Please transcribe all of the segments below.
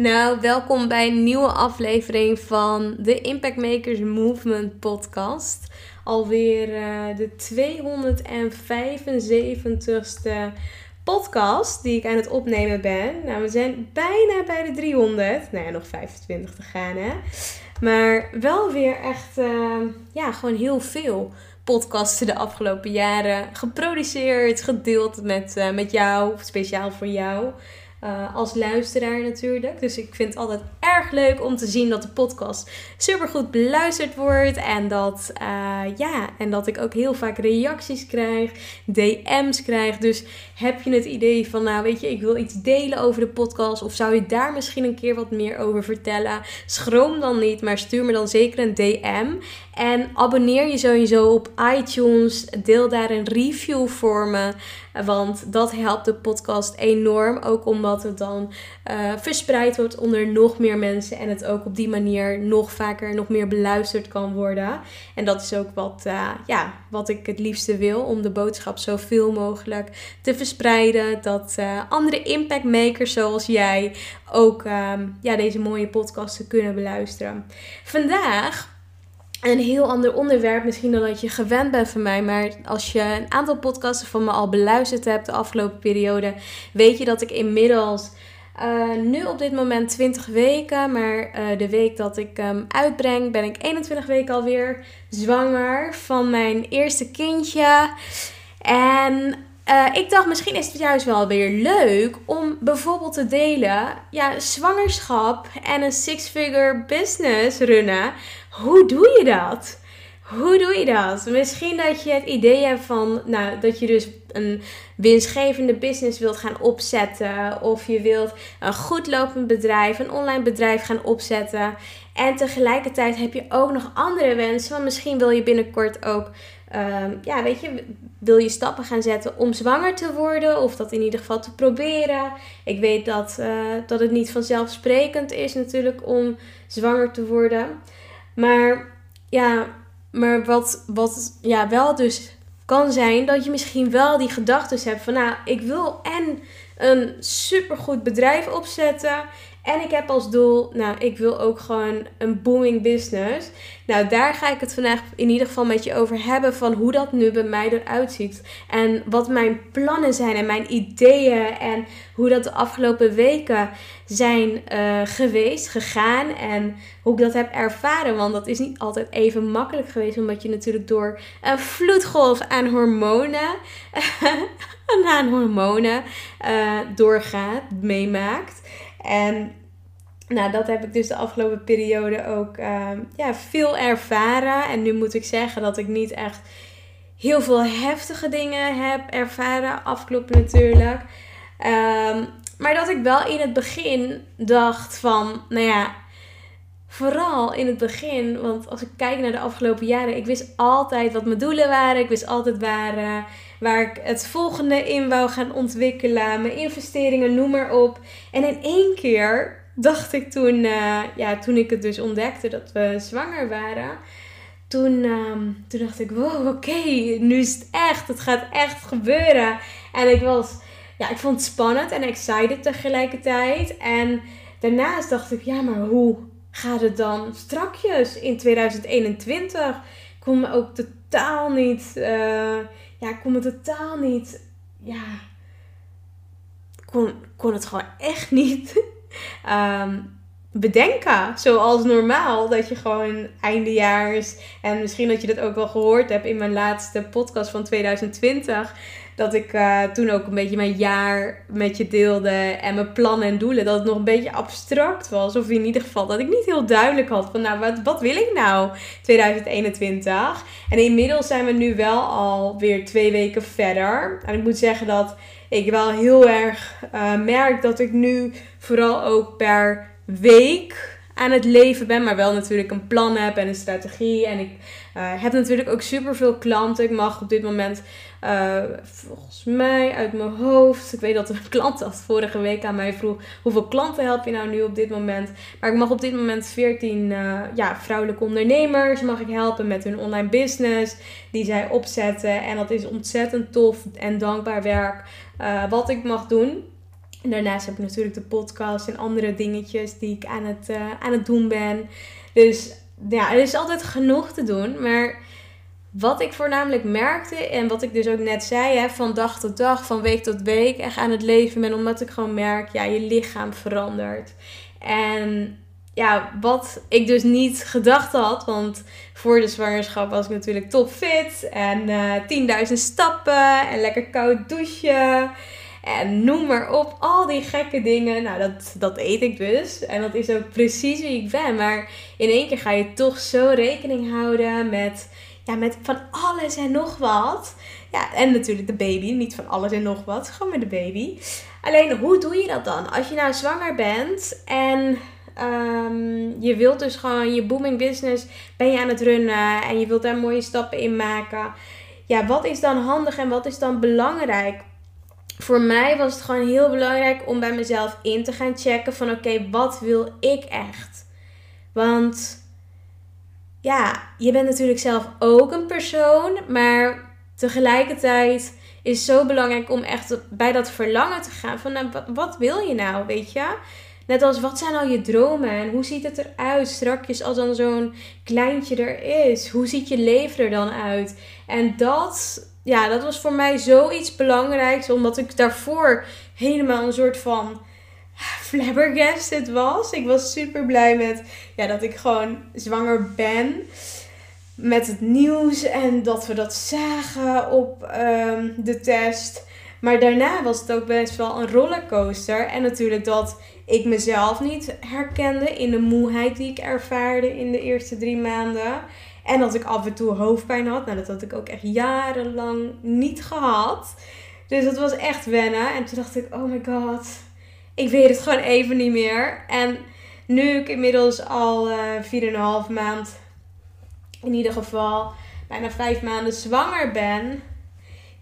Nou, welkom bij een nieuwe aflevering van de Impact Makers Movement podcast. Alweer uh, de 275ste podcast die ik aan het opnemen ben. Nou, we zijn bijna bij de 300. Nou ja, nog 25 te gaan hè. Maar wel weer echt, uh, ja, gewoon heel veel podcasten de afgelopen jaren geproduceerd, gedeeld met, uh, met jou, speciaal voor jou. Uh, als luisteraar natuurlijk. Dus ik vind het altijd erg leuk om te zien dat de podcast super goed beluisterd wordt. En dat, uh, ja, en dat ik ook heel vaak reacties krijg, DM's krijg. Dus heb je het idee van, nou weet je, ik wil iets delen over de podcast. Of zou je daar misschien een keer wat meer over vertellen? Schroom dan niet, maar stuur me dan zeker een DM. En abonneer je sowieso op iTunes. Deel daar een review voor me. Want dat helpt de podcast enorm. Ook omdat het dan uh, verspreid wordt onder nog meer mensen. En het ook op die manier nog vaker, nog meer beluisterd kan worden. En dat is ook wat, uh, ja, wat ik het liefste wil. Om de boodschap zoveel mogelijk te verspreiden. Dat uh, andere impactmakers zoals jij ook ja, deze mooie podcasten kunnen beluisteren. Vandaag een heel ander onderwerp misschien dan dat je gewend bent van mij. Maar als je een aantal podcasten van me al beluisterd hebt de afgelopen periode, weet je dat ik inmiddels uh, nu op dit moment 20 weken. Maar uh, de week dat ik hem uitbreng, ben ik 21 weken alweer zwanger van mijn eerste kindje. En uh, ik dacht, misschien is het juist wel weer leuk om bijvoorbeeld te delen, ja, zwangerschap en een six-figure business runnen. Hoe doe je dat? Hoe doe je dat? Misschien dat je het idee hebt van, nou, dat je dus een winstgevende business wilt gaan opzetten. Of je wilt een goed lopend bedrijf, een online bedrijf gaan opzetten. En tegelijkertijd heb je ook nog andere wensen. Want misschien wil je binnenkort ook, um, ja, weet je, wil je stappen gaan zetten om zwanger te worden. Of dat in ieder geval te proberen. Ik weet dat, uh, dat het niet vanzelfsprekend is natuurlijk om zwanger te worden. Maar ja, maar wat, wat ja, wel dus kan zijn dat je misschien wel die gedachten hebt van nou, ik wil en een supergoed bedrijf opzetten. En ik heb als doel, nou, ik wil ook gewoon een booming business. Nou, daar ga ik het vandaag in ieder geval met je over hebben van hoe dat nu bij mij eruit ziet. En wat mijn plannen zijn en mijn ideeën en hoe dat de afgelopen weken zijn uh, geweest, gegaan en hoe ik dat heb ervaren. Want dat is niet altijd even makkelijk geweest, omdat je natuurlijk door een vloedgolf aan hormonen, aan hormonen uh, doorgaat, meemaakt. En nou, dat heb ik dus de afgelopen periode ook uh, ja, veel ervaren. En nu moet ik zeggen dat ik niet echt heel veel heftige dingen heb ervaren. Afkloppen natuurlijk. Um, maar dat ik wel in het begin dacht van, nou ja, vooral in het begin. Want als ik kijk naar de afgelopen jaren, ik wist altijd wat mijn doelen waren. Ik wist altijd waar, uh, waar ik het volgende in wou gaan ontwikkelen. Mijn investeringen, noem maar op. En in één keer dacht ik toen, uh, ja, toen ik het dus ontdekte dat we zwanger waren. toen, ehm, toen dacht ik, wow, oké, nu is het echt. Het gaat echt gebeuren. En ik was, ja, ik vond het spannend en excited tegelijkertijd. En daarnaast dacht ik, ja, maar hoe gaat het dan strakjes in 2021? Ik kon me ook totaal niet, uh, ja, ik kon me totaal niet, ja, kon, kon het gewoon echt niet. um, bedenken. Zoals normaal. Dat je gewoon eindejaars. En misschien dat je dat ook wel gehoord hebt in mijn laatste podcast van 2020. Dat ik uh, toen ook een beetje mijn jaar met je deelde. En mijn plannen en doelen. Dat het nog een beetje abstract was. Of in ieder geval dat ik niet heel duidelijk had. Van nou, wat, wat wil ik nou 2021? En inmiddels zijn we nu wel alweer twee weken verder. En ik moet zeggen dat ik wel heel erg uh, merk dat ik nu vooral ook per week aan het leven ben, maar wel natuurlijk een plan heb en een strategie. En ik uh, heb natuurlijk ook super veel klanten. Ik mag op dit moment, uh, volgens mij uit mijn hoofd, ik weet dat een klant dat vorige week aan mij vroeg: hoeveel klanten help je nou nu op dit moment? Maar ik mag op dit moment 14 uh, eh, ja, vrouwelijke ondernemers mag ik helpen met hun online business die zij opzetten. En dat is ontzettend tof en dankbaar werk wat ik mag doen. En daarnaast heb ik natuurlijk de podcast en andere dingetjes die ik aan het, uh, aan het doen ben. Dus ja, er is altijd genoeg te doen. Maar wat ik voornamelijk merkte en wat ik dus ook net zei, hè, van dag tot dag, van week tot week, echt aan het leven ben, omdat ik gewoon merk, ja, je lichaam verandert. En ja, wat ik dus niet gedacht had, want voor de zwangerschap was ik natuurlijk topfit en uh, eh, 10.000 stappen en lekker koud douchen. En noem maar op, al die gekke dingen. Nou, dat, dat eet ik dus. En dat is ook precies wie ik ben. Maar in één keer ga je toch zo rekening houden met, ja, met van alles en nog wat. Ja, en natuurlijk de baby. Niet van alles en nog wat. Gewoon met de baby. Alleen, hoe doe je dat dan? Als je nou zwanger bent en um, je wilt dus gewoon je booming business ben je aan het runnen en je wilt daar mooie stappen in maken. Ja, wat is dan handig en wat is dan belangrijk? Voor mij was het gewoon heel belangrijk om bij mezelf in te gaan checken van oké, wat wil ik echt? Want ja, je bent natuurlijk zelf ook een persoon, maar tegelijkertijd is het zo belangrijk om echt bij dat verlangen te gaan van nou, wat wil je nou, weet je? Net als wat zijn nou je dromen en hoe ziet het eruit strakjes als dan zo'n kleintje er is? Hoe ziet je leven er dan uit? En dat ja, dat was voor mij zoiets belangrijks. Omdat ik daarvoor helemaal een soort van flabbergasted was. Ik was super blij met ja, dat ik gewoon zwanger ben. Met het nieuws en dat we dat zagen op ehm, de test. Maar daarna was het ook best wel een rollercoaster. En natuurlijk dat ik mezelf niet herkende in de moeheid die ik ervaarde in de eerste drie maanden. En dat ik af en toe hoofdpijn had. Nou, dat had ik ook echt jarenlang niet gehad. Dus dat was echt wennen. En toen dacht ik, oh my god, ik weet het gewoon even niet meer. En nu ik inmiddels al uh, 4,5 maand, in ieder geval bijna 5 maanden zwanger ben,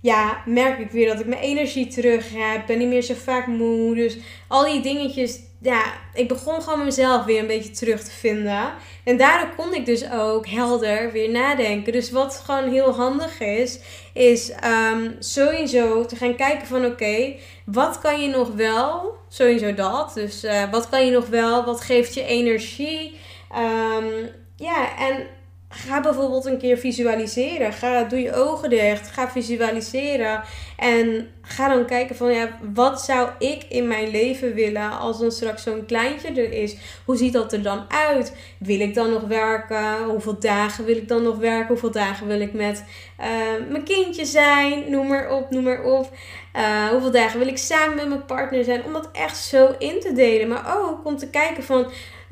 ja, merk ik weer dat ik mijn energie terug heb. Ben niet meer zo vaak moe. Dus al die dingetjes ja, ik begon gewoon mezelf weer een beetje terug te vinden. En daardoor kon ik dus ook helder weer nadenken. Dus wat gewoon heel handig is, is um, sowieso te gaan kijken van oké, wat kan je nog wel? Sowieso dat. Dus uh, wat kan je nog wel? Wat geeft je energie? Um, ja, en Ga bijvoorbeeld een keer visualiseren. Ga, doe je ogen dicht. Ga visualiseren. En ga dan kijken van ja, wat zou ik in mijn leven willen als dan straks zo'n kleintje er is? Hoe ziet dat er dan uit? Wil ik dan nog werken? Hoeveel dagen wil ik dan nog werken? Hoeveel dagen wil ik met uh, mijn kindje zijn? Noem maar op, noem maar op. Uh, hoeveel dagen wil ik samen met mijn partner zijn? Om dat echt zo in te delen. Maar ook om te kijken van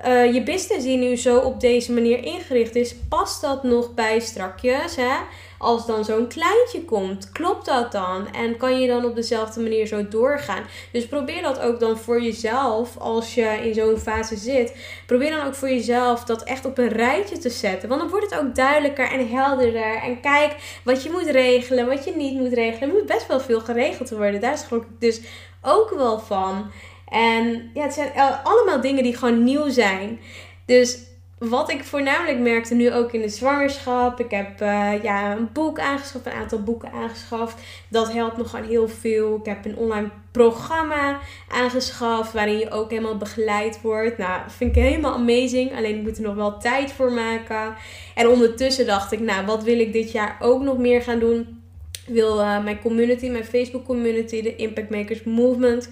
uh, je business die nu zo op deze manier ingericht is, past dat nog bij strakjes? Hè? Als dan zo'n kleintje komt, klopt dat dan? En kan je dan op dezelfde manier zo doorgaan? Dus probeer dat ook dan voor jezelf, als je in zo'n fase zit. Probeer dan ook voor jezelf dat echt op een rijtje te zetten. Want dan wordt het ook duidelijker en helderder. En kijk wat je moet regelen, wat je niet moet regelen. Er moet best wel veel geregeld worden. Daar schrok ik dus ook wel van. En ja, het zijn allemaal dingen die gewoon nieuw zijn. Dus wat ik voornamelijk merkte nu ook in de zwangerschap. Ik heb uh, ja, een boek aangeschaft, een aantal boeken aangeschaft. Dat helpt me gewoon heel veel. Ik heb een online programma aangeschaft waarin je ook helemaal begeleid wordt. Nou, vind ik helemaal amazing. Alleen ik moet er nog wel tijd voor maken. En ondertussen dacht ik, nou, wat wil ik dit jaar ook nog meer gaan doen? Ik wil uh, mijn community, mijn Facebook community, de Impact Makers Movement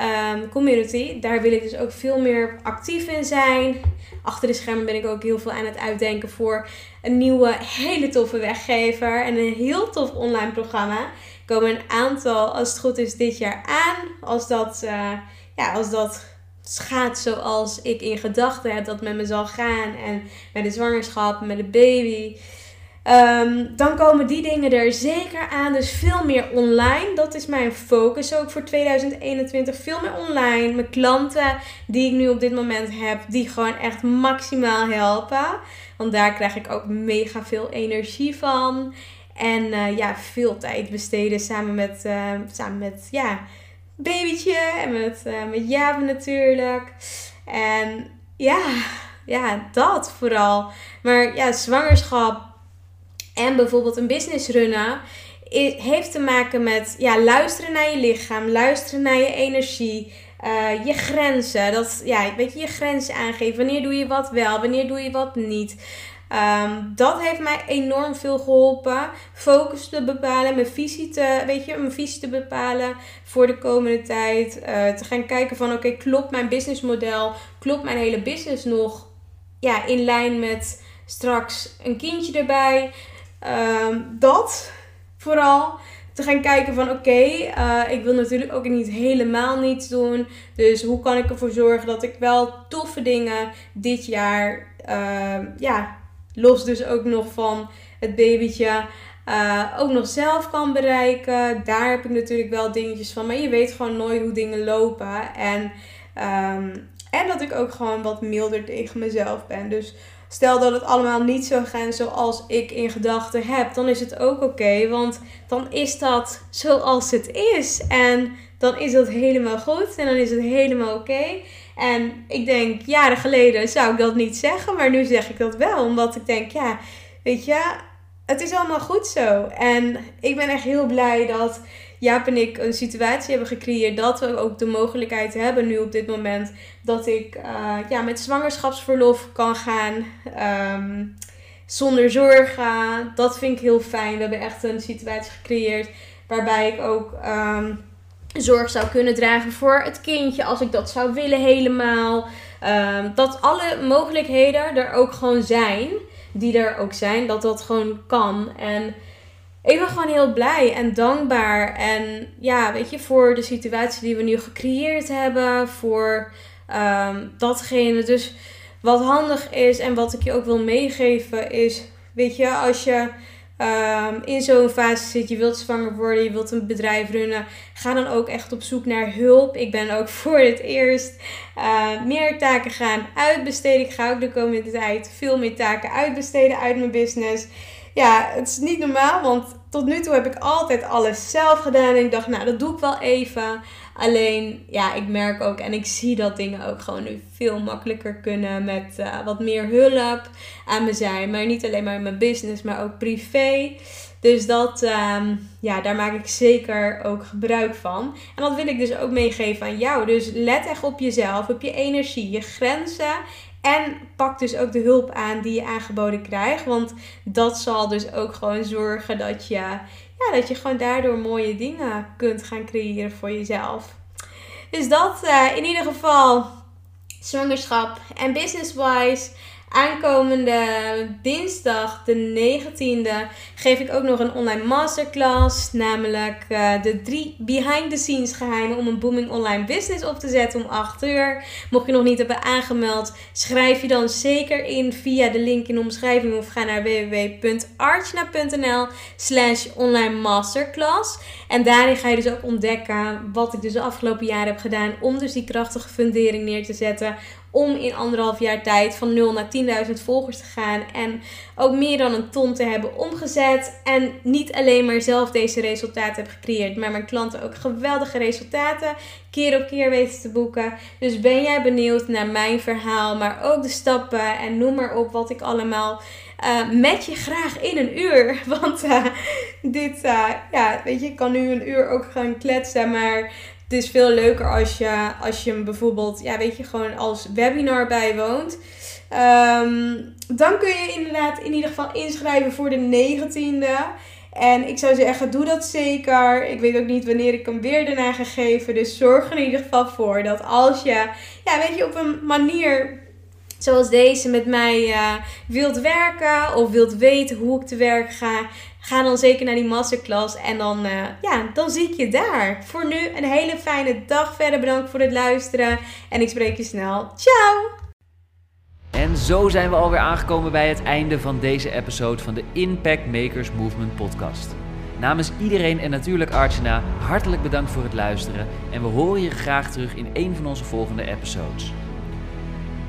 um, community. Daar wil ik dus ook veel meer actief in zijn. Achter de schermen ben ik ook heel veel aan het uitdenken voor een nieuwe, hele toffe weggever. En een heel tof online programma. Komen een aantal, als het goed is, dit jaar aan. Als dat, uh, ja, als dat gaat zoals ik in gedachten heb dat met me zal gaan. En met de zwangerschap, met de baby. Um, dan komen die dingen er zeker aan. Dus veel meer online. Dat is mijn focus ook voor 2021. Veel meer online. Mijn klanten die ik nu op dit moment heb, die gewoon echt maximaal helpen. Want daar krijg ik ook mega veel energie van. En uh, ja, veel tijd besteden samen met, uh, samen met ja, babytje en met, uh, met Jaap natuurlijk. En ja, ja, dat vooral. Maar ja, zwangerschap en bijvoorbeeld een business runnen heeft te maken met ja, luisteren naar je lichaam, luisteren naar je energie, uh, je grenzen. Dat, ja, weet je, je grenzen aangeven. Wanneer doe je wat wel, wanneer doe je wat niet. Um, dat heeft mij enorm veel geholpen. Focus te bepalen, mijn visie te, weet je, mijn visie te bepalen voor de komende tijd. Uh, te gaan kijken van oké, klopt mijn businessmodel, klopt mijn hele business nog ja, in lijn met straks een kindje erbij. Um, dat vooral. Te gaan kijken van oké, uh, ik wil natuurlijk ook niet helemaal niets doen. Dus hoe kan ik ervoor zorgen dat ik wel toffe dingen dit jaar, uh, ja, los dus ook nog van het babytje, uh, ook nog zelf kan bereiken. Daar heb ik natuurlijk wel dingetjes van. Maar je weet gewoon nooit hoe dingen lopen. En, um, en dat ik ook gewoon wat milder tegen mezelf ben. Dus Stel dat het allemaal niet zou gaan zoals ik in gedachten heb, dan is het ook oké. want dan is dat zoals het is. En dan is dat helemaal goed en dan is het helemaal oké. En ik denk, jaren geleden zou ik dat niet zeggen, maar nu zeg ik dat wel. Omdat ik denk, ja, weet je, het is allemaal goed zo. En ik ben echt heel blij dat Jaap en ik een situatie hebben gecreëerd dat we ook de mogelijkheid hebben nu op dit moment dat ik uh, ja, met zwangerschapsverlof kan gaan. Um, zonder zorgen. Dat vind ik heel fijn. We hebben echt een situatie gecreëerd waarbij ik ook um, zorg zou kunnen dragen voor het kindje als ik dat zou willen helemaal. Um, dat alle mogelijkheden er ook gewoon zijn. Die er ook zijn. Dat dat gewoon kan. En ik ben gewoon heel blij en dankbaar. En ja, weet je, voor de situatie die we nu gecreëerd hebben. Voor um, datgene. Dus wat handig is en wat ik je ook wil meegeven is, weet je, als je um, in zo'n fase zit, je wilt zwanger worden, je wilt een bedrijf runnen, ga dan ook echt op zoek naar hulp. Ik ben ook voor het eerst uh, meer taken gaan uitbesteden. Ik ga ook de komende tijd veel meer taken uitbesteden uit mijn business ja, het is niet normaal, want tot nu toe heb ik altijd alles zelf gedaan. En ik dacht, nou, dat doe ik wel even. Alleen, ja, ik merk ook en ik zie dat dingen ook gewoon nu veel makkelijker kunnen met uh, wat meer hulp aan me zijn. Maar niet alleen maar in mijn business, maar ook privé. Dus dat, um, ja, daar maak ik zeker ook gebruik van. En dat wil ik dus ook meegeven aan jou. Dus let echt op jezelf, op je energie, je grenzen en pak dus ook de hulp aan die je aangeboden krijgt. Want dat zal dus ook gewoon zorgen dat je, ja, dat je gewoon daardoor mooie dingen kunt gaan creëren voor jezelf. Dus dat uh, in ieder geval zwangerschap en business-wise. Aankomende dinsdag, de 19e, geef ik ook nog een online masterclass. Namelijk uh, de drie behind the scenes geheimen om een booming online business op te zetten om 8 uur. Mocht je nog niet hebben aangemeld, schrijf je dan zeker in via de link in de omschrijving of ga naar www.archna.nl slash online masterclass. En daarin ga je dus ook ontdekken wat ik dus de afgelopen jaren heb gedaan om dus die krachtige fundering neer te zetten om in anderhalf jaar tijd van 0 naar 10.000 volgers te gaan. En ook meer dan een ton te hebben omgezet. En niet alleen maar zelf deze resultaten heb gecreëerd, maar mijn klanten ook geweldige resultaten keer op keer weten te boeken. Dus ben jij benieuwd naar mijn verhaal, maar ook de stappen en noem maar op wat ik allemaal uh, met je graag in een uur. Want uh, dit, uh, ja, weet je, ik kan nu een uur ook gaan kletsen, maar het is veel leuker als je, als je hem bijvoorbeeld, ja, weet je, gewoon als webinar bijwoont. Um, dan kun je inderdaad in ieder geval inschrijven voor de 19e. En ik zou zeggen, doe dat zeker. Ik weet ook niet wanneer ik hem weer daarna ga geven. Dus zorg er in ieder geval voor dat als je, ja, weet je, op een manier zoals deze met mij uh, wilt werken of wilt weten hoe ik te werk ga, ga dan zeker naar die masterclass en dan, uh, ja, dan zie ik je daar. Voor nu een hele fijne dag verder. Bedankt voor het luisteren en ik spreek je snel. Ciao! En zo zijn we alweer aangekomen bij het einde van deze episode van de Impact Makers Movement podcast. Namens iedereen en natuurlijk Archana, hartelijk bedankt voor het luisteren en we horen je graag terug in een van onze volgende episodes.